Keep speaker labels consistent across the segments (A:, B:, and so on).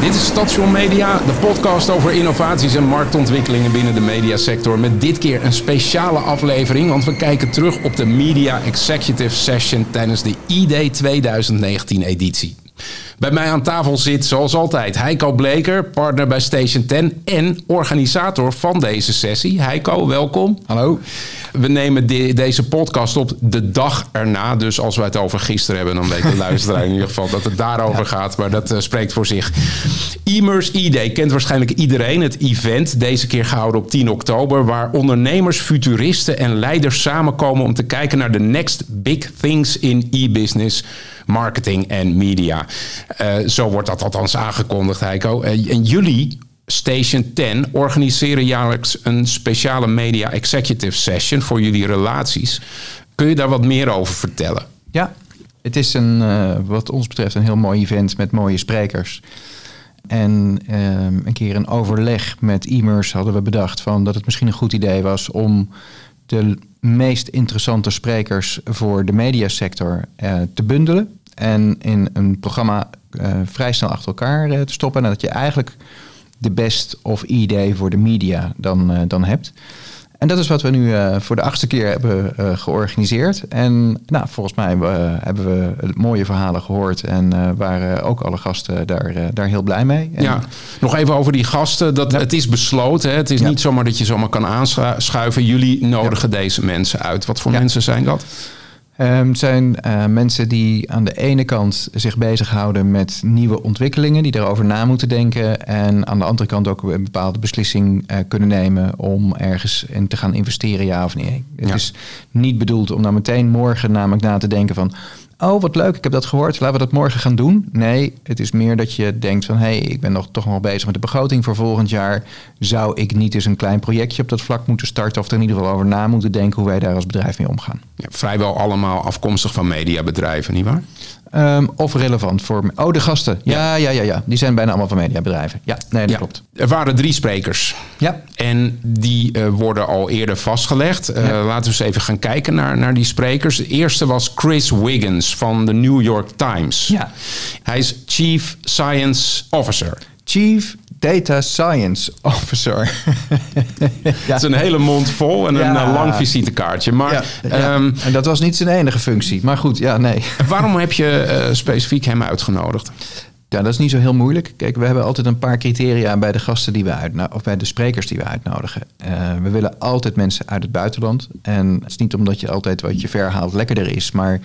A: Dit is Station Media, de podcast over innovaties en marktontwikkelingen binnen de mediasector. Met dit keer een speciale aflevering, want we kijken terug op de Media Executive Session tijdens de ID 2019 editie. Bij mij aan tafel zit zoals altijd Heiko Bleker, partner bij Station 10 en organisator van deze sessie. Heiko, welkom.
B: Hallo.
A: We nemen deze podcast op de dag erna. Dus als we het over gisteren hebben, dan weet de luisteraar in ieder geval dat het daarover gaat. Maar dat uh, spreekt voor zich. E-Mers E-Day kent waarschijnlijk iedereen. Het event, deze keer gehouden op 10 oktober, waar ondernemers, futuristen en leiders samenkomen om te kijken naar de next big things in e-business marketing en media. Uh, zo wordt dat althans aangekondigd, Heiko. Uh, en jullie, Station 10, organiseren jaarlijks een speciale media executive session voor jullie relaties. Kun je daar wat meer over vertellen?
B: Ja, het is een, uh, wat ons betreft een heel mooi event met mooie sprekers. En een keer een overleg met e-mers hadden we bedacht van dat het misschien een goed idee was om de meest interessante sprekers voor de mediasector te bundelen. En in een programma uh, vrij snel achter elkaar uh, te stoppen. En dat je eigenlijk de best of idee voor de media dan, dan hebt. En dat is wat we nu voor de achtste keer hebben georganiseerd. En nou, volgens mij hebben we mooie verhalen gehoord. En waren ook alle gasten daar, daar heel blij mee. En
A: ja, nog even over die gasten. Dat, Het is besloten. Hè? Het is
B: Ja.
A: niet zomaar dat je zomaar kan aanschuiven. Jullie nodigen deze mensen uit. Wat voor mensen zijn dat?
B: Het zijn eh, mensen die aan de ene kant zich bezighouden met nieuwe ontwikkelingen, die erover na moeten denken. En aan de andere kant ook een bepaalde beslissing eh, kunnen nemen om ergens in te gaan investeren, ja of nee. Het
A: Ja.
B: is niet bedoeld om dan meteen morgen namelijk na te denken van. Oh, wat leuk, ik heb dat gehoord. Laten we dat morgen gaan doen. Nee, het is meer dat je denkt van... hé, hey, ik ben nog, toch nog bezig met de begroting voor volgend jaar. Zou ik niet eens een klein projectje op dat vlak moeten starten... of er in ieder geval over na moeten denken... hoe wij daar als bedrijf mee omgaan?
A: Ja, vrijwel allemaal afkomstig van mediabedrijven, nietwaar?
B: Ehm, of relevant voor. Oh, de gasten. Ja, ja, ja, ja. Die zijn bijna allemaal van mediabedrijven. Ja, nee, dat
A: Ja.
B: klopt.
A: Er waren drie sprekers.
B: Ja.
A: En die eh, worden al eerder vastgelegd. Eh,
B: Ja.
A: Laten we eens even gaan kijken naar, naar die sprekers. De eerste was Chris Wiggins van de New York Times.
B: Ja.
A: Hij is Chief Science Officer.
B: Chief Data Science Officer.
A: Het is een hele mond vol en een
B: Ja.
A: eh, lang visitekaartje. Maar
B: ja, ja.
A: ehm,
B: en dat was niet zijn enige functie. Maar goed, ja, nee.
A: waarom heb je eh, specifiek hem uitgenodigd?
B: Ja, dat is niet zo heel moeilijk. Kijk, we hebben altijd een paar criteria bij de gasten die we uitnodigen, of bij de sprekers die we uitnodigen. Eh, we willen altijd mensen uit het buitenland. En het is niet omdat je altijd wat je verhaalt lekkerder is, maar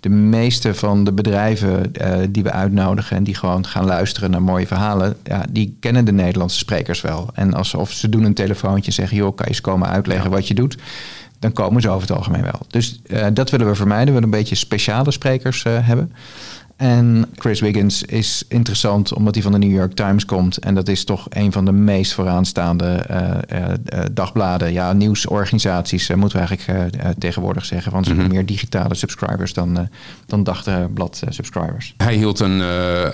B: de meeste van de bedrijven eh, die we uitnodigen en die gewoon gaan luisteren naar mooie verhalen, ja, die kennen de Nederlandse sprekers wel. En als of ze doen een telefoontje en zeggen, joh, kan je eens komen uitleggen wat je doet? Dan komen ze over het algemeen wel. Dus eh, dat willen we vermijden. We willen een beetje speciale sprekers hebben. En Chris Wiggins is interessant omdat hij van de New York Times komt. En dat is toch een van de meest vooraanstaande eh, dagbladen, ja, nieuwsorganisaties, moeten we eigenlijk tegenwoordig zeggen. Want ze hebben meer digitale subscribers dan, dan dagblad subscribers.
A: Hij hield een,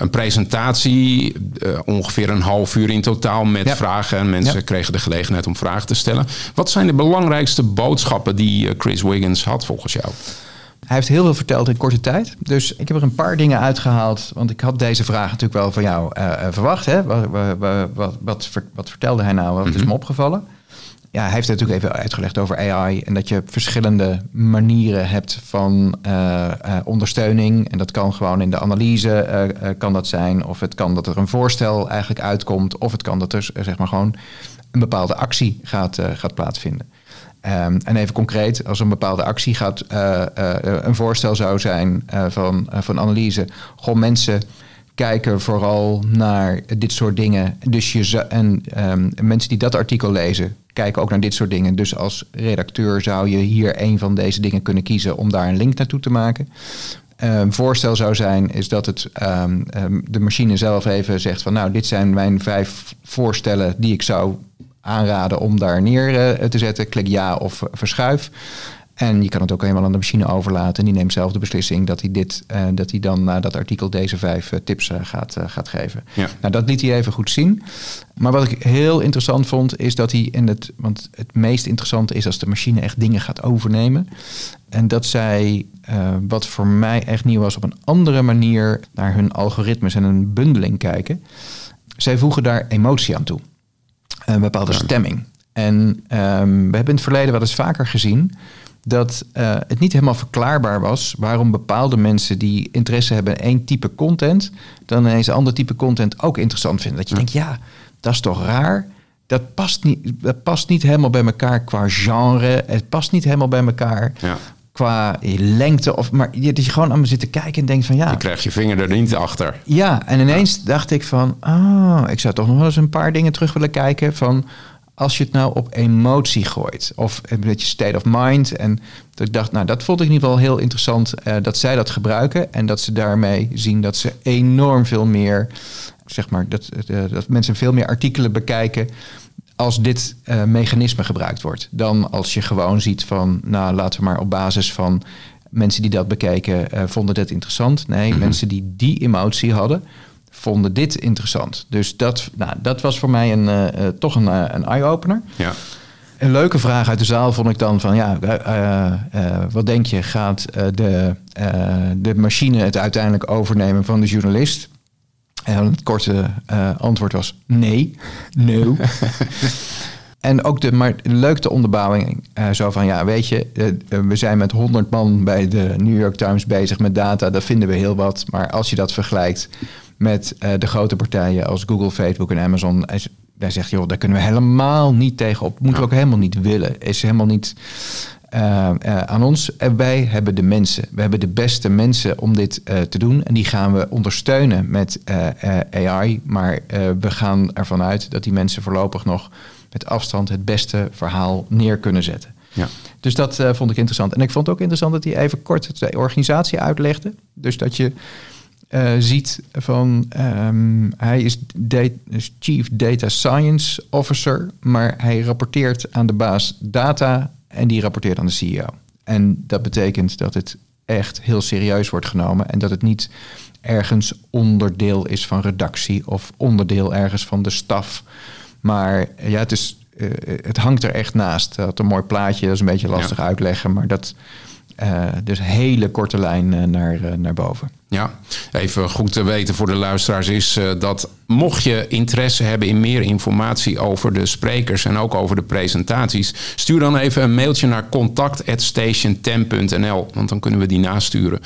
A: een presentatie, ongeveer een half uur in totaal, met
B: Ja.
A: vragen. En mensen
B: Ja.
A: kregen de gelegenheid om vragen te stellen. Wat zijn de belangrijkste boodschappen die Chris Wiggins had volgens jou?
B: Hij heeft heel veel verteld in korte tijd. Dus ik heb er een paar dingen uitgehaald. Want ik had deze vraag natuurlijk wel van jou eh, eh, verwacht. Hè? Wat, wat, wat, wat, ver- wat vertelde hij nou? Wat is me opgevallen? Ja, hij heeft het natuurlijk even uitgelegd over AI. En dat je verschillende manieren hebt van eh, ondersteuning. En dat kan gewoon in de analyse kan dat zijn. Of het kan dat er een voorstel eigenlijk uitkomt. Of het kan dat er zeg maar gewoon een bepaalde actie gaat, gaat plaatsvinden. Ehm, en even concreet, als een bepaalde actie gaat, eh, eh, een voorstel zou zijn eh, van, van analyse. Gewoon mensen kijken vooral naar dit soort dingen. Dus je en ehm, mensen die dat artikel lezen, kijken ook naar dit soort dingen. Dus als redacteur zou je hier een van deze dingen kunnen kiezen om daar een link naartoe te maken. Een voorstel zou zijn, is dat het, ehm, ehm, de machine zelf even zegt van nou, dit zijn mijn vijf voorstellen die ik zou aanraden om daar neer eh, te zetten. Klik ja of verschuif. En je kan het ook helemaal aan de machine overlaten. En die neemt zelf de beslissing dat hij, dit, eh, dat hij dan na dat artikel deze vijf eh, tips gaat, gaat geven.
A: Ja.
B: Nou, dat liet hij even goed zien. Maar wat ik heel interessant vond, is dat hij in het. Want het meest interessante is als de machine echt dingen gaat overnemen. En dat zij, wat voor mij echt nieuw was, op een andere manier naar hun algoritmes en een bundeling kijken. zij voegen daar emotie aan toe. Een bepaalde stemming. En ehm, we hebben in het verleden wel eens vaker gezien dat uh, het niet helemaal verklaarbaar was waarom bepaalde mensen die interesse hebben in één type content, dan ineens een ander type content ook interessant vinden. Dat je denkt, ja, dat is toch raar? Dat past, niet, dat past niet helemaal bij elkaar qua genre. Het past niet helemaal bij elkaar.
A: Ja.
B: Qua lengte. Of, maar je, dat je gewoon allemaal zit te kijken en denkt van ja.
A: Je krijgt je vinger er niet achter.
B: Ja, en ineens dacht ik van, ah, ik zou toch nog wel eens een paar dingen terug willen kijken. Van als je het nou op emotie gooit. Of een beetje state of mind. En dat ik dacht, nou, dat vond ik in ieder geval heel interessant uh, dat zij dat gebruiken. En dat ze daarmee zien dat ze enorm veel meer, zeg maar, dat, uh, dat mensen veel meer artikelen bekijken als dit uh, mechanisme gebruikt wordt. Dan als je gewoon ziet van, nou, laten we maar op basis van mensen die dat bekeken, vonden dit interessant. Nee, mm -hmm. mensen die die emotie hadden vonden dit interessant. Dus dat, nou, dat was voor mij een, uh, toch een, een eye-opener.
A: Ja.
B: Een leuke vraag uit de zaal vond ik dan van ja, wat denk je, gaat de, de machine het uiteindelijk overnemen van de journalist? En het korte antwoord was nee, no. en ook de, maar leuk de onderbouwing. zo van ja, weet je, we zijn met 100 man bij de New York Times bezig met data. Dat vinden we heel wat. Maar als je dat vergelijkt met de grote partijen als Google, Facebook en Amazon. Hij zegt, joh, daar kunnen we helemaal niet tegenop. Moeten we ook helemaal niet willen. Is helemaal niet uh, uh, aan ons. En wij hebben de mensen. We hebben de beste mensen om dit te doen. En die gaan we ondersteunen met AI. Maar we gaan ervan uit dat die mensen voorlopig nog met afstand het beste verhaal neer kunnen zetten.
A: Ja.
B: Dus dat vond ik interessant. En ik vond het ook interessant dat hij even kort de organisatie uitlegde. Dus dat je ziet van um, hij is, is, Chief Data Science Officer, maar hij rapporteert aan de baas data en die rapporteert aan de CEO. En dat betekent dat het echt heel serieus wordt genomen en dat het niet ergens onderdeel is van redactie of onderdeel ergens van de staf. Maar ja, het, is, uh, het hangt er echt naast. Dat een mooi plaatje, dat is een beetje lastig ja. uitleggen, maar dat uh, dus hele korte lijn uh, naar, uh, naar boven.
A: Ja, even goed te weten voor de luisteraars is dat mocht je interesse hebben in meer informatie over de sprekers en ook over de presentaties, stuur dan even een mailtje naar contact@station10.nl, want dan kunnen we die nasturen.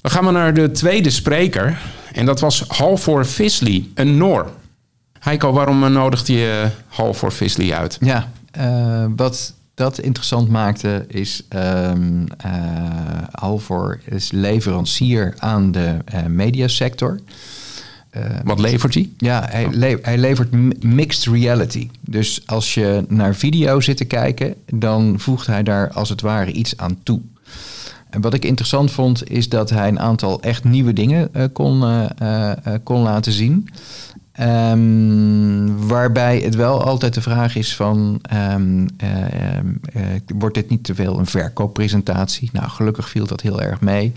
A: Dan gaan we naar de tweede spreker en dat was Halvor Fisley, een Noor. Heiko, waarom nodigt je Halvor Fisley uit?
B: Ja, wat dat interessant maakte is um, uh, Halvor is leverancier aan de uh, mediasector.
A: Uh, Wat levert hij?
B: Ja, hij, le hij, levert mixed reality. Dus als je naar video zit te kijken, dan voegt hij daar als het ware iets aan toe. En wat ik interessant vond, is dat hij een aantal echt nieuwe dingen kon, kon laten zien. Um, waarbij het wel altijd de vraag is van, um, uh, uh, wordt dit niet te veel een verkooppresentatie? Nou, gelukkig viel dat heel erg mee.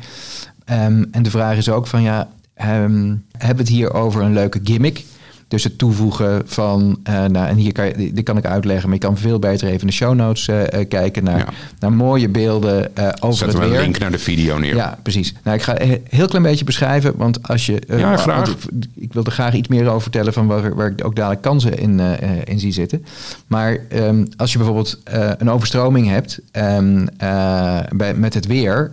B: En de vraag is ook van, ja, hebben we het hier over een leuke gimmick? Dus het toevoegen van, uh, nou, en hier kan, je, dit kan ik uitleggen, maar je kan veel beter even in de show notes uh, kijken naar, ja. naar mooie beelden uh, over
A: Zetten
B: het weer.
A: een link naar de video neer.
B: Ja, precies. Nou, ik ga een heel klein beetje beschrijven, want als je...
A: ja, graag.
B: Ik, ik, wil er graag iets meer over vertellen van waar, waar ik ook dadelijk kansen in, in zie zitten. Maar um, als je bijvoorbeeld een overstroming hebt um, bij, met het weer,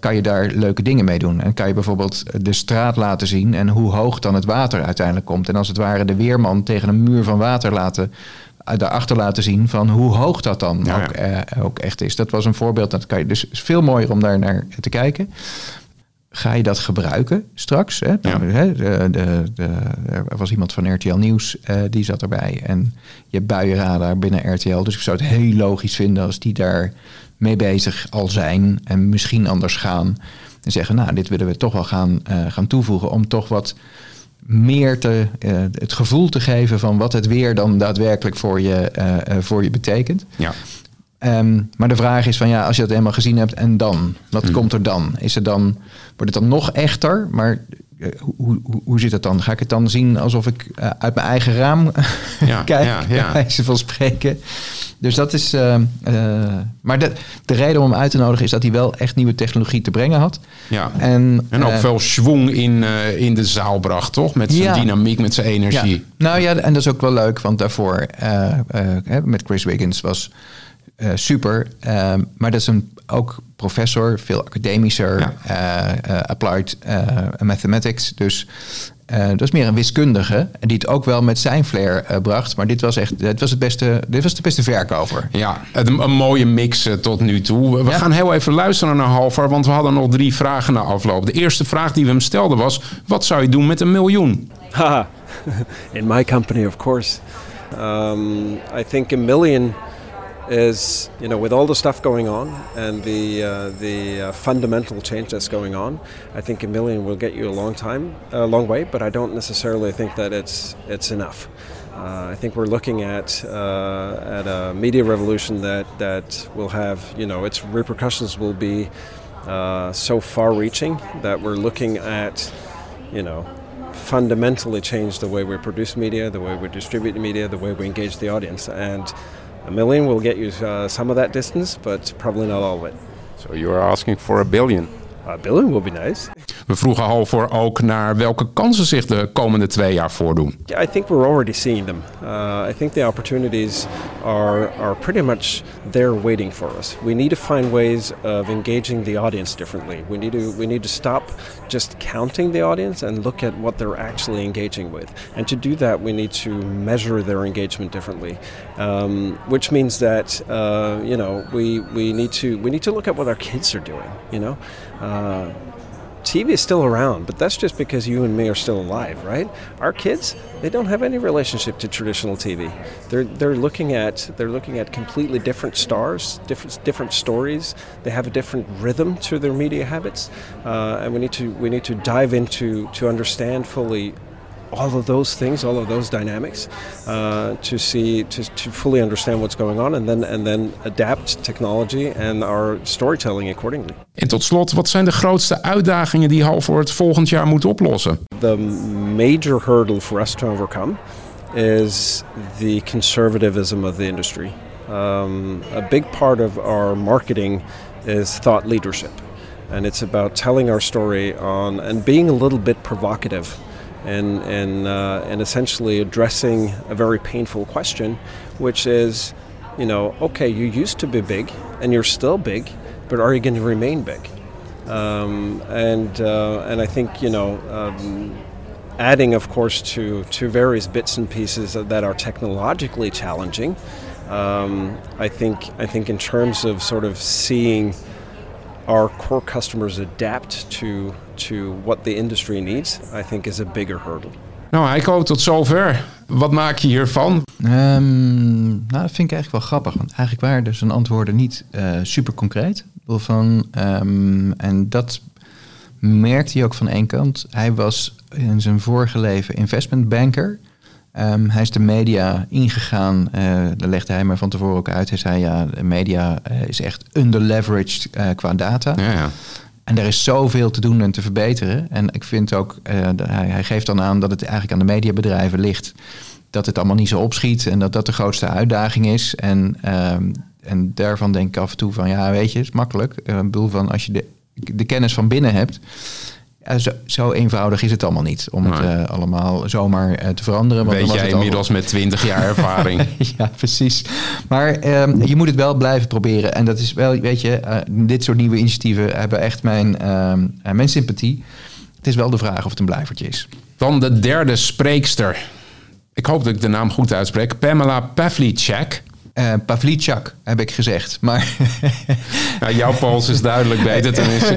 B: kan je daar leuke dingen mee doen. En kan je bijvoorbeeld de straat laten zien en hoe hoog dan het water uiteindelijk komt. En als het ware de weerman tegen een muur van water laten daarachter laten zien van hoe hoog dat dan ja, ook, ja. Uh, ook, echt is. Dat was een voorbeeld. Dat kan je dus is veel mooier om daar naar te kijken. Ga je dat gebruiken straks? Hè?
A: Ja.
B: De, de, de, er was iemand van RTL Nieuws, uh, die zat erbij. En je buienradar binnen RTL. Dus ik zou het heel logisch vinden als die daar mee bezig al zijn. En misschien anders gaan. En zeggen, nou, dit willen we toch wel gaan, uh, gaan toevoegen. Om toch wat meer te, uh, het gevoel te geven van wat het weer dan daadwerkelijk voor je, uh, uh, voor je betekent.
A: Ja.
B: Um, maar de vraag is van ja, als je dat helemaal gezien hebt en dan, wat hmm. komt er dan? Is het dan, wordt het dan nog echter? Maar hoe, hoe, hoe zit dat dan? Ga ik het dan zien alsof ik uit mijn eigen raam ja, kijk, ja, ja. van spreken? Dus dat is. maar de, de reden om hem uit te nodigen is dat hij wel echt nieuwe technologie te brengen had.
A: Ja. En, en ook veel schwung in, in de zaal bracht, toch? Met zijn dynamiek, met zijn energie.
B: Nou ja, en dat is ook wel leuk, want daarvoor met Chris Wiggins was uh, super. Uh, maar dat is een, ook professor, veel academischer, ja. uh, applied mathematics. Dus dat is meer een wiskundige. Die het ook wel met zijn flair bracht. Maar dit was echt dit was het beste, dit was de beste verkoper.
A: Ja, een, een mooie mix tot nu toe. We gaan heel even luisteren naar Halvar, want we hadden nog drie vragen na afloop. De eerste vraag die we hem stelden was: wat zou je doen met een miljoen?
C: Haha, in my company, of course. Um, I think a million. Is you know with all the stuff going on and the uh, the uh, fundamental change that's going on, I think a million will get you a long time, a long way. But I don't necessarily think that it's it's enough. Uh, I think we're looking at uh, at a media revolution that that will have you know its repercussions will be uh, so far-reaching that we're looking at you know fundamentally change the way we produce media, the way we distribute media, the way we engage the audience, and a million will get you uh, some of that distance, but probably not all of it.
A: So you are asking for a billion.
C: A billion will be nice.
A: We vroegen ook naar welke kansen zich de komende twee jaar voordoen.
C: I think we're already seeing them. Uh, I think the opportunities are are pretty much there waiting for us. We need to find ways of engaging the audience differently. We need to we need to stop just counting the audience and look at what they're actually engaging with. And to do that, we need to measure their engagement differently, um, which means that uh, you know we we need to we need to look at what our kids are doing. You know. Uh, TV is still around, but that's just because you and me are still alive, right? Our kids, they don't have any relationship to traditional TV. They're they're looking at they're looking at completely different stars, different different stories. They have a different rhythm to their media habits, uh, and we need to we need to dive into to understand fully all of those things, all of those dynamics, uh, to see, to, to fully understand what's going on, and then and then adapt technology and our storytelling accordingly.
A: En tot slot, wat zijn de grootste uitdagingen die Halford volgend jaar moet oplossen?
C: The major hurdle for us to overcome is the conservatism of the industry. Um, a big part of our marketing is thought leadership, and it's about telling our story on and being a little bit provocative and and uh, and essentially addressing a very painful question, which is, you know, okay, you used to be big and you're still big, but are you going to remain big? Um, and uh, and I think you know. Um, adding, of course, to, to various bits and pieces that are technologically challenging, um, I think I think in terms of sort of seeing our core customers adapt to to what the industry needs, I think is a bigger hurdle.
A: Nou, Heiko, tot zover. Wat maak je hiervan?
B: Um, nou, dat vind ik eigenlijk wel grappig. Want eigenlijk waren dus zijn antwoorden niet uh, super concreet. Van, um, en dat merkte hij ook van één kant. Hij was in zijn vorige leven investmentbanker. Um, hij is de media ingegaan. Uh, daar legde hij me van tevoren ook uit. Hij zei ja, de media uh, is echt underleveraged uh, qua data. Ja, ja. En er is zoveel te doen en te verbeteren. En ik vind ook, uh, hij, geeft dan aan dat het eigenlijk aan de mediabedrijven ligt. Dat het allemaal niet zo opschiet en dat dat de grootste uitdaging is. En, uh, en daarvan denk ik af en toe van, ja, weet je, het is makkelijk. Uh, ik bedoel van, als je de, de kennis van binnen hebt, zo, zo, eenvoudig is het allemaal niet om het uh, allemaal zomaar uh, te veranderen.
A: Want Weet jij inmiddels met 20 jaar ervaring.
B: ja, precies. Maar um, je moet het wel blijven proberen. En dat is wel, weet je, uh, dit soort nieuwe initiatieven hebben echt mijn, mijn sympathie. Het is wel de vraag of het een blijvertje is.
A: Dan de derde spreekster. Ik hoop dat ik de naam goed uitspreek. Pamela Pavlicek.
B: Uh, heb ik gezegd. Maar
A: nou, jouw pols is duidelijk beter tenminste.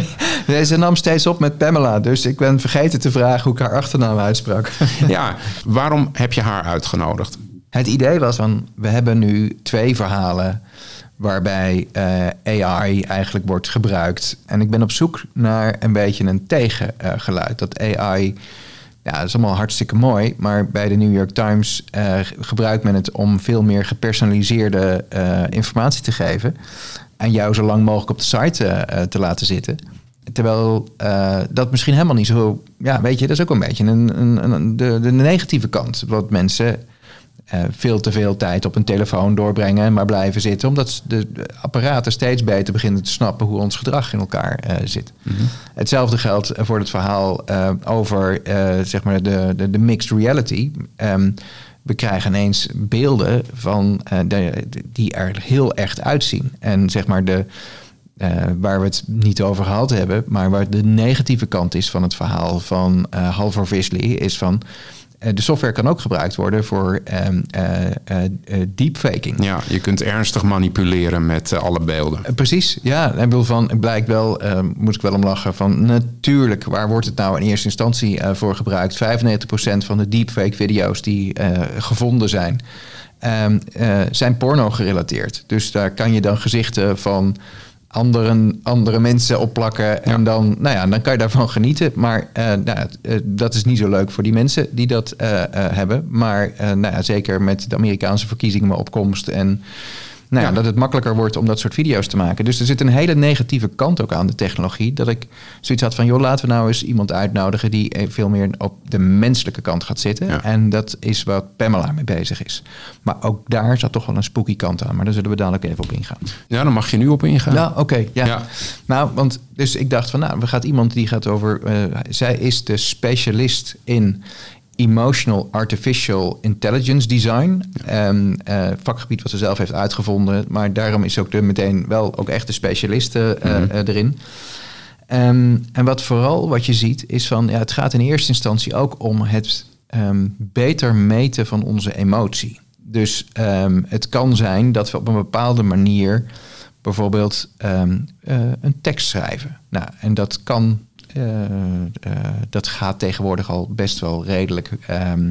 B: Ze nam steeds op met Pamela, dus ik ben vergeten te vragen hoe ik haar achternaam uitsprak.
A: ja, waarom heb je haar uitgenodigd?
B: Het idee was van, we hebben nu twee verhalen waarbij uh, AI eigenlijk wordt gebruikt. En ik ben op zoek naar een beetje een tegengeluid. dat AI ja, dat is allemaal hartstikke mooi. Maar bij de New York Times uh, gebruikt men het om veel meer gepersonaliseerde uh, informatie te geven. En jou zo lang mogelijk op de site uh, te laten zitten. Terwijl dat misschien helemaal niet zo. Ja, weet je, dat is ook een beetje een, een, een de, de negatieve kant. Wat mensen uh, veel te veel tijd op een telefoon doorbrengen en maar blijven zitten. Omdat de apparaten steeds beter beginnen te snappen hoe ons gedrag in elkaar uh, zit. Mm -hmm. Hetzelfde geldt voor het verhaal over zeg maar de, de, de, mixed reality. Um, we krijgen ineens beelden van, de, die er heel echt uitzien. En zeg maar de uh, waar we het niet over gehad hebben, maar waar de negatieve kant is van het verhaal van uh, Halvor Visley, is van de software kan ook gebruikt worden voor um, deepfaking.
A: Ja, je kunt ernstig manipuleren met alle beelden.
B: precies, ja. En wil van, blijkt wel, moet ik wel om lachen, van natuurlijk, waar wordt het nou in eerste instantie voor gebruikt? 95% van de deepfake video's die gevonden zijn, um, zijn porno gerelateerd. Dus daar kan je dan gezichten van anderen, andere mensen opplakken. En dan, nou ja, dan kan je daarvan genieten. Maar uh, nou, uh, dat is niet zo leuk voor die mensen die dat uh, hebben. Maar nou ja, zeker met de Amerikaanse verkiezingen opkomst en nou ja, dat het makkelijker wordt om dat soort video's te maken. Dus er zit een hele negatieve kant ook aan de technologie. Dat ik zoiets had van, joh, laten we nou eens iemand uitnodigen die veel meer op de menselijke kant gaat zitten. En dat is wat Pamela mee bezig is. Maar ook daar zat toch wel een spooky kant aan. Maar daar zullen we dadelijk even op ingaan.
A: Ja, dan mag je nu op ingaan.
B: Nou, oké. ja. ja. Nou, want dus ik dacht van, nou, we gaan iemand die gaat over. Uh, zij is de specialist in Emotional Artificial Intelligence Design. Um, uh, vakgebied wat ze zelf heeft uitgevonden. Maar daarom is ook er meteen wel ook echt de specialisten uh, mm -hmm. erin. Um, en wat vooral wat je ziet is van... Ja, het gaat in eerste instantie ook om het um, beter meten van onze emotie. Dus het kan zijn dat we op een bepaalde manier... bijvoorbeeld uh, een tekst schrijven. Nou, en dat kan dat gaat tegenwoordig al best wel redelijk. Um,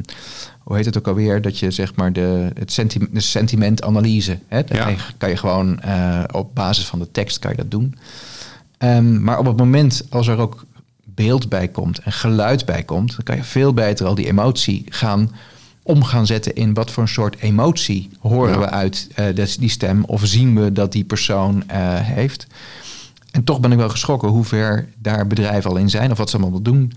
B: hoe heet het ook alweer? Dat je zeg maar de, het senti de sentimentanalyse. Hè? Ja. kan je gewoon uh, op basis van de tekst kan je dat doen. Um, maar op het moment als er ook beeld bij komt en geluid bij komt, dan kan je veel beter al die emotie gaan om gaan zetten in wat voor een soort emotie horen ja. we uit die stem of zien we dat die persoon heeft. En toch ben ik wel geschrokken hoe ver daar bedrijven al in zijn of wat ze allemaal doen.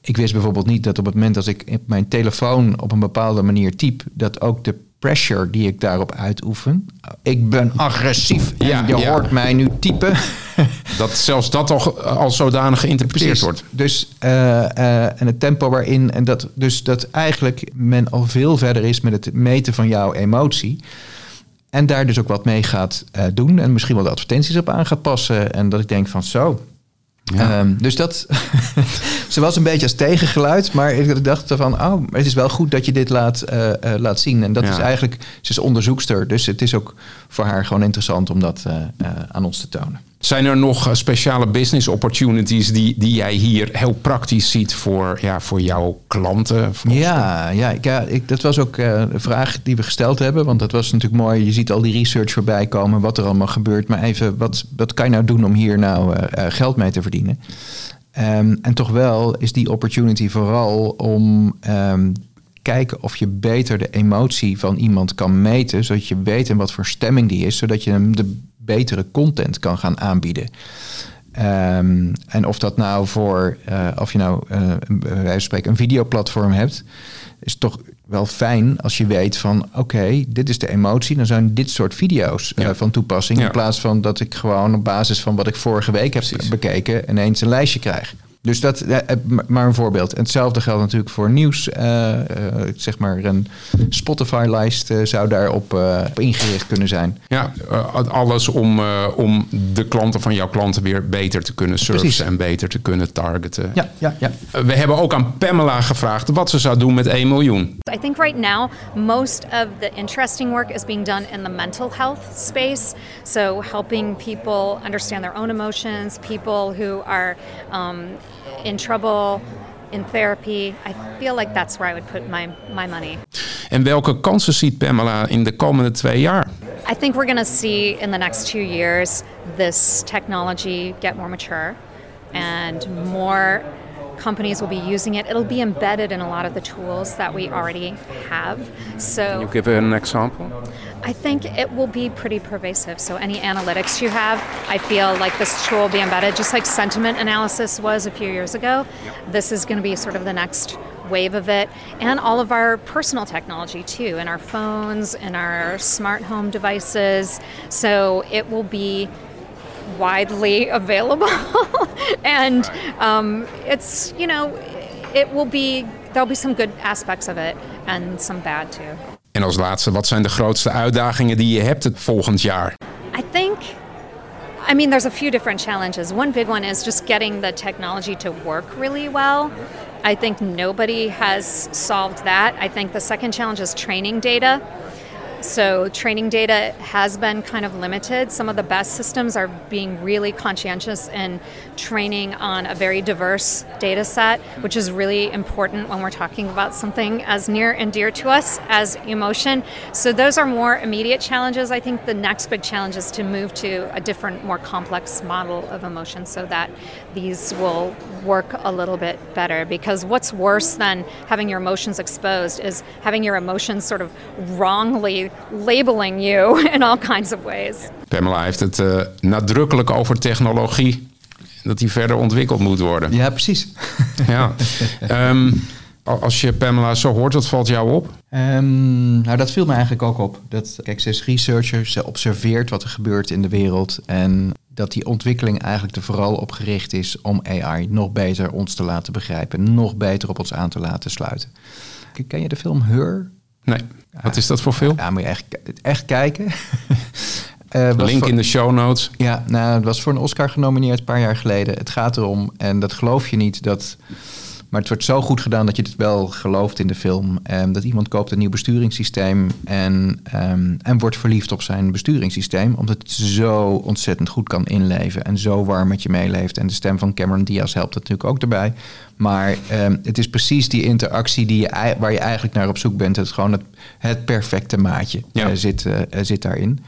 B: Ik wist bijvoorbeeld niet dat op het moment dat ik op mijn telefoon op een bepaalde manier typ, dat ook de pressure die ik daarop uitoefen. Ik ben agressief en ja, je ja. hoort mij nu typen.
A: Dat zelfs dat toch als zodanig geïnterpreteerd
B: Precies.
A: wordt.
B: Dus uh, uh, en het tempo waarin en dat dus dat eigenlijk men al veel verder is met het meten van jouw emotie. En daar dus ook wat mee gaat uh, doen. En misschien wel de advertenties op aan gaat passen. En dat ik denk van zo. Ja. Um, dus dat. ze was een beetje als tegengeluid. Maar ik dacht van. Oh, het is wel goed dat je dit laat, uh, uh, laat zien. En dat ja. is eigenlijk. Ze is onderzoekster. Dus het is ook voor haar gewoon interessant om dat aan ons te tonen.
A: Zijn er nog speciale business opportunities die, die jij hier heel praktisch ziet voor, ja, voor jouw klanten?
B: Ja, ja, ik, ja ik, dat was ook uh, een vraag die we gesteld hebben. Want dat was natuurlijk mooi. Je ziet al die research voorbij komen, wat er allemaal gebeurt. Maar even, wat, wat kan je nou doen om hier nou uh, geld mee te verdienen? Um, en toch wel is die opportunity vooral om um, kijken of je beter de emotie van iemand kan meten, zodat je weet in wat voor stemming die is, zodat je hem de betere content kan gaan aanbieden. Um, en of dat nou voor, uh, of je nou uh, bij wijze van spreken een videoplatform hebt, is toch wel fijn als je weet van oké, okay, dit is de emotie, dan zijn dit soort video's ja. uh, van toepassing. Ja. In plaats van dat ik gewoon op basis van wat ik vorige week heb Precies. bekeken ineens een lijstje krijg. Dus dat, uh, maar een voorbeeld. En hetzelfde geldt natuurlijk voor nieuws. Uh, zeg maar een Spotify-lijst zou daarop op ingericht kunnen zijn.
A: Ja, alles om, om de klanten van jouw klanten weer beter te kunnen servicen en beter te kunnen targeten.
B: Ja, ja, ja.
A: We hebben ook aan Pamela gevraagd wat ze zou doen met 1 miljoen.
D: I think right now most of the interesting work is being done in the mental health space. So helping people understand their own emotions, people who are um, in trouble in therapy. I feel like that's where I would put my, my money.
A: En welke kansen ziet Pamela in de komende twee jaar?
D: I think we're going to see in the next two years this technology get more mature and more companies will be using it. It'll be embedded in a lot of the tools that we already have. So,
A: Can you give an example?
D: I think it will be pretty pervasive. So any analytics you have, I feel like this tool will be embedded, just like sentiment analysis was a few years ago. This is going to be sort of the next wave of it, and all of our personal technology too, in our phones, in our smart home devices. So it will be widely available, and um, it's you know, it will be there'll be some good aspects of it and some bad too.
A: En als laatste, wat zijn de grootste uitdagingen die je hebt het volgend jaar?
D: I think, I mean, there's a few different challenges. One big one is just getting the technology to work really well. I think nobody has solved that. I think the second challenge is training data. So, training data has been kind of limited. Some of the best systems are being really conscientious in training on a very diverse data set, which is really important when we're talking about something as near and dear to us as emotion. So, those are more immediate challenges. I think the next big challenge is to move to a different, more complex model of emotion so that these will work a little bit better. Because what's worse than having your emotions exposed is having your emotions sort of wrongly labeling you in all kinds of ways.
A: Pamela heeft het uh, nadrukkelijk over technologie. Dat die verder ontwikkeld moet worden.
B: Ja, precies.
A: ja. Um, als je Pamela zo hoort, wat valt jou op?
B: Um, nou, dat viel me eigenlijk ook op. Dat, kijk, ze is researcher, ze observeert wat er gebeurt in de wereld. En dat die ontwikkeling eigenlijk er vooral op gericht is om AI nog beter ons te laten begrijpen. Nog beter op ons aan te laten sluiten. Ken je de film Her?
A: Nee. Wat is dat voor film?
B: Ja, moet je echt, echt kijken.
A: uh, Link voor, in de show notes.
B: Ja, nou, het was voor een Oscar genomineerd een paar jaar geleden. Het gaat erom, en dat geloof je niet, dat... Maar het wordt zo goed gedaan dat je het wel gelooft in de film. Um, dat iemand koopt een nieuw besturingssysteem en, um, en wordt verliefd op zijn besturingssysteem. Omdat het zo ontzettend goed kan inleven en zo warm met je meeleeft. En de stem van Cameron Diaz helpt natuurlijk ook erbij. Maar um, het is precies die interactie die je, waar je eigenlijk naar op zoek bent. Het is gewoon het, het perfecte maatje ja. uh, zit, uh, zit daarin.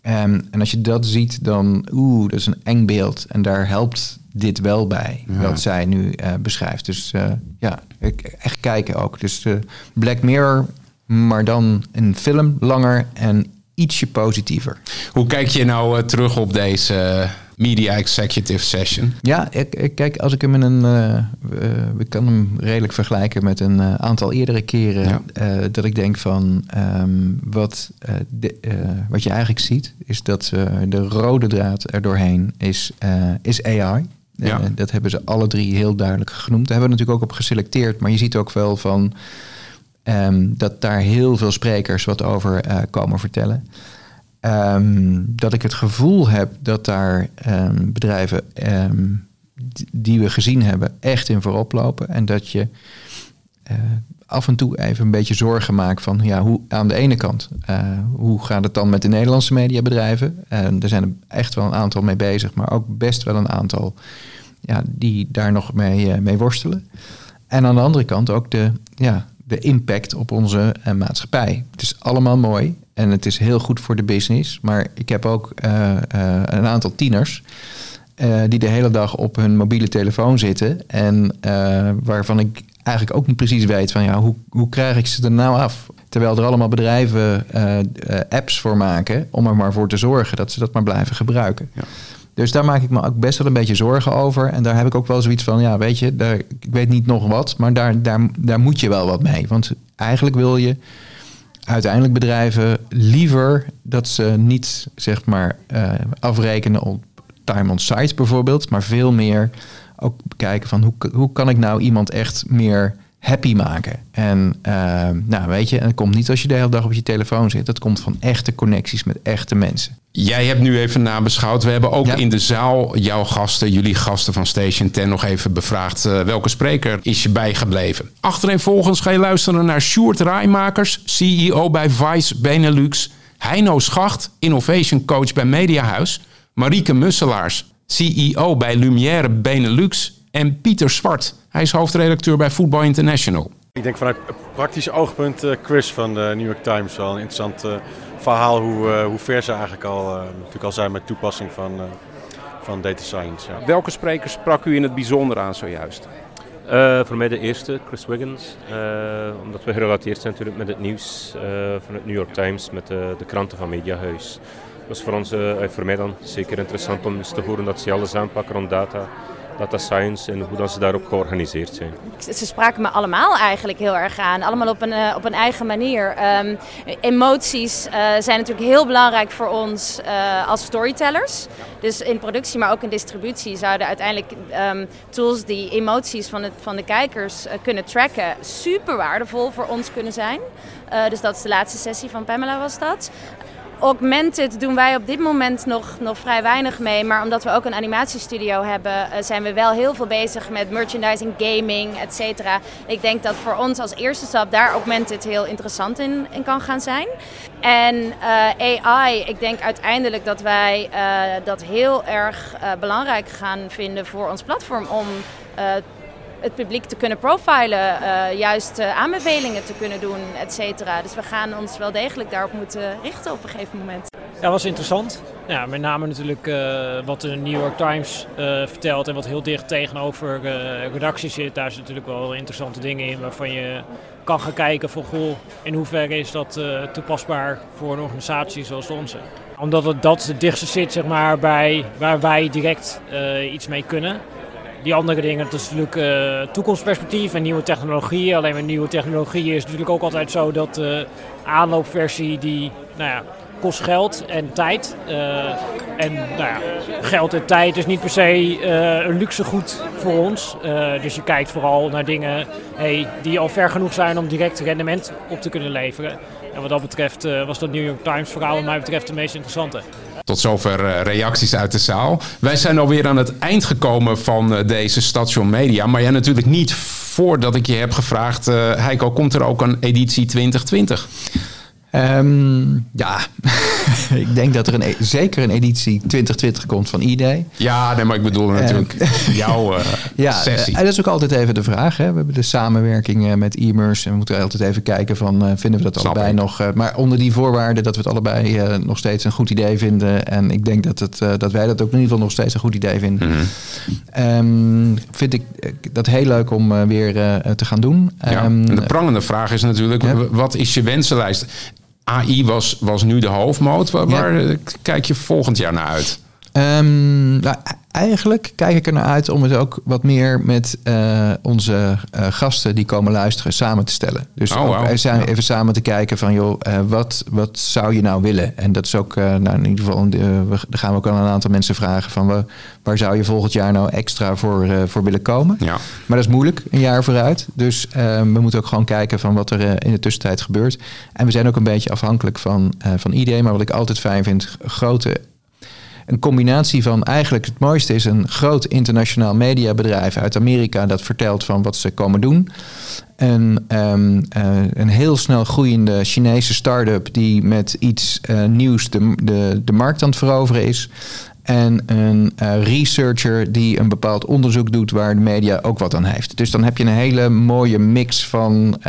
B: En als je dat ziet, dan oeh, dat is een eng beeld. En daar helpt dit wel bij, ja. wat zij nu uh, beschrijft. Dus uh, ja, echt kijken ook. Dus uh, Black Mirror, maar dan een film langer en ietsje positiever.
A: Hoe kijk je nou terug op deze Media Executive Session?
B: Ja, ik, ik kijk, als ik hem in een. we kan hem redelijk vergelijken met een aantal eerdere keren. Ja. dat ik denk van. Um, wat, de, wat je eigenlijk ziet, is dat de rode draad er doorheen is, is AI. Ja. Uh, dat hebben ze alle drie heel duidelijk genoemd. Daar hebben we natuurlijk ook op geselecteerd. Maar je ziet ook wel van um, dat daar heel veel sprekers wat over uh, komen vertellen. Um, dat ik het gevoel heb dat daar um, bedrijven die we gezien hebben echt in voorop lopen. En dat je uh, af en toe even een beetje zorgen maakt van ja, hoe aan de ene kant, uh, hoe gaat het dan met de Nederlandse mediabedrijven? Uh, er zijn er echt wel een aantal mee bezig, maar ook best wel een aantal ja, die daar nog mee, uh, mee worstelen. En aan de andere kant ook de, ja, de impact op onze maatschappij. Het is allemaal mooi en het is heel goed voor de business, maar ik heb ook een aantal tieners. Die de hele dag op hun mobiele telefoon zitten. En waarvan ik eigenlijk ook niet precies weet van ja, hoe, hoe krijg ik ze er nou af? Terwijl er allemaal bedrijven uh, apps voor maken om er maar voor te zorgen dat ze dat maar blijven gebruiken. Ja. Dus daar maak ik me ook best wel een beetje zorgen over. En daar heb ik ook wel zoiets van, ja, weet je, daar, ik weet niet nog wat, maar daar, daar, daar moet je wel wat mee. Want eigenlijk wil je uiteindelijk bedrijven liever dat ze niet, zeg maar, uh, afrekenen op time on site bijvoorbeeld, maar veel meer ook bekijken van hoe, hoe kan ik nou iemand echt meer happy maken. En uh, nou weet je, en het komt niet als je de hele dag op je telefoon zit. Dat komt van echte connecties met echte mensen.
A: Jij hebt nu even nabeschouwd. We hebben ook ja. in de zaal jouw gasten, jullie gasten van Station 10 nog even bevraagd. Uh, welke spreker is je bijgebleven? Achtereenvolgens ga je luisteren naar Sjoerd Rijmakers, CEO bij Vice Benelux. Heino Schacht, Innovation Coach bij Mediahuis. Marieke Musselaars, CEO bij Lumière Benelux. En Pieter Zwart, hij is hoofdredacteur bij Football International.
E: Ik denk vanuit praktisch oogpunt uh, Chris van de New York Times wel een interessant uh, verhaal hoe, hoe ver ze eigenlijk al, natuurlijk al zijn met toepassing van, van data science. Ja.
A: Welke sprekers sprak u in het bijzonder aan zojuist?
F: Uh, voor mij de eerste, Chris Wiggins. Uh, omdat we gerelateerd zijn natuurlijk met het nieuws uh, van het New York Times, met de, de kranten van Mediahuis. Is voor, ons, voor mij dan zeker interessant om eens te horen dat ze alles aanpakken rond data data science en hoe dat ze daarop georganiseerd zijn.
G: Ze spraken me allemaal eigenlijk heel erg aan, allemaal op een, uh, op een eigen manier. Um, emoties zijn natuurlijk heel belangrijk voor ons als storytellers. Dus in productie, maar ook in distributie zouden uiteindelijk um, tools die emoties van, het, van de kijkers kunnen tracken super waardevol voor ons kunnen zijn. dus dat is de laatste sessie van Pamela was dat. Augmented doen wij op dit moment nog, nog vrij weinig mee. Maar omdat we ook een animatiestudio hebben, uh, zijn we wel heel veel bezig met merchandising, gaming, et cetera. Ik denk dat voor ons als eerste stap daar Augmented heel interessant in, in kan gaan zijn. En uh, AI, ik denk uiteindelijk dat wij uh, dat heel erg belangrijk gaan vinden voor ons platform om het publiek te kunnen profilen, uh, juist uh, aanbevelingen te kunnen doen, et cetera. Dus we gaan ons wel degelijk daarop moeten richten op een gegeven moment.
H: Ja, was interessant. Ja, met name natuurlijk uh, wat de New York Times vertelt en wat heel dicht tegenover redactie zit. Daar zitten natuurlijk wel interessante dingen in waarvan je kan gaan kijken van goh, in hoeverre is dat toepasbaar voor een organisatie zoals onze. Omdat het dat het dichtste zit zeg maar, bij waar wij direct iets mee kunnen die andere dingen, dat is natuurlijk uh, toekomstperspectief en nieuwe technologieën. Alleen met nieuwe technologieën is natuurlijk ook altijd zo dat de aanloopversie die, nou ja, kost geld en tijd. Uh, en nou ja, geld en tijd is niet per se een luxe goed voor ons. Dus je kijkt vooral naar dingen hey, die al ver genoeg zijn om direct rendement op te kunnen leveren. En wat dat betreft was dat New York Times verhaal wat mij betreft de meest interessante.
A: Tot zover uh, reacties uit de zaal. Wij zijn alweer aan het eind gekomen van uh, deze Station Media. Maar ja, natuurlijk niet voordat ik je heb gevraagd. Uh, Heiko, komt er ook een editie 2020?
B: Um, ja, ik denk dat er een, e- zeker een editie 2020 komt van ID.
A: Ja, nee, maar ik bedoel natuurlijk uh, jouw uh, ja, sessie.
B: En dat is ook altijd even de vraag. Hè. We hebben de samenwerking met e-mers. En we moeten altijd even kijken van, uh, vinden we dat Snap allebei ik. nog... maar onder die voorwaarden dat we het allebei nog steeds een goed idee vinden. En ik denk dat, het, dat wij dat ook in ieder geval nog steeds een goed idee vinden. Mm -hmm. um, vind ik dat heel leuk om weer te gaan doen.
A: Ja. Um, en de prangende vraag is natuurlijk, wat is je wensenlijst? AI was, was nu de hoofdmoot. Waar, waar kijk je volgend jaar naar uit?
B: Um, nou, eigenlijk kijk ik er naar uit om het ook wat meer met uh, onze uh, gasten die komen luisteren samen te stellen. Dus oh, wow. zijn even samen te kijken van joh, uh, wat, wat zou je nou willen? En dat is ook, nou in ieder geval, we, gaan we ook aan een aantal mensen vragen van waar, zou je volgend jaar nou extra voor, voor willen komen? Ja. Maar dat is moeilijk, een jaar vooruit. Dus we moeten ook gewoon kijken van wat er in de tussentijd gebeurt. En we zijn ook een beetje afhankelijk van, van ideeën. Maar wat ik altijd fijn vind, grote een combinatie van eigenlijk het mooiste is een groot internationaal mediabedrijf uit Amerika dat vertelt van wat ze komen doen. Een, um, uh, een heel snel groeiende Chinese start-up die met iets uh, nieuws de, de, de markt aan het veroveren is. En een uh, researcher die een bepaald onderzoek doet waar de media ook wat aan heeft. Dus dan heb je een hele mooie mix van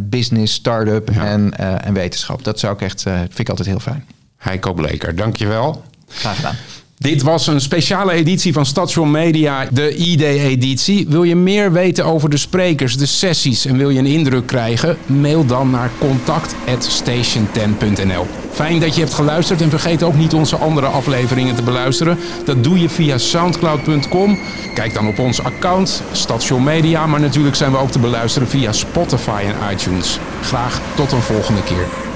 B: business, start-up ja. en, en wetenschap. Dat zou ik echt, vind ik altijd heel fijn.
A: Heiko Bleker, dankjewel.
B: Graag gedaan.
A: Dit was een speciale editie van Station Media, de ID-editie. Wil je meer weten over de sprekers, de sessies en wil je een indruk krijgen? Mail dan naar contact@station10.nl. Fijn dat je hebt geluisterd en vergeet ook niet onze andere afleveringen te beluisteren. Dat doe je via soundcloud.com. Kijk dan op ons account, Station Media, maar natuurlijk zijn we ook te beluisteren via Spotify en iTunes. Graag tot een volgende keer.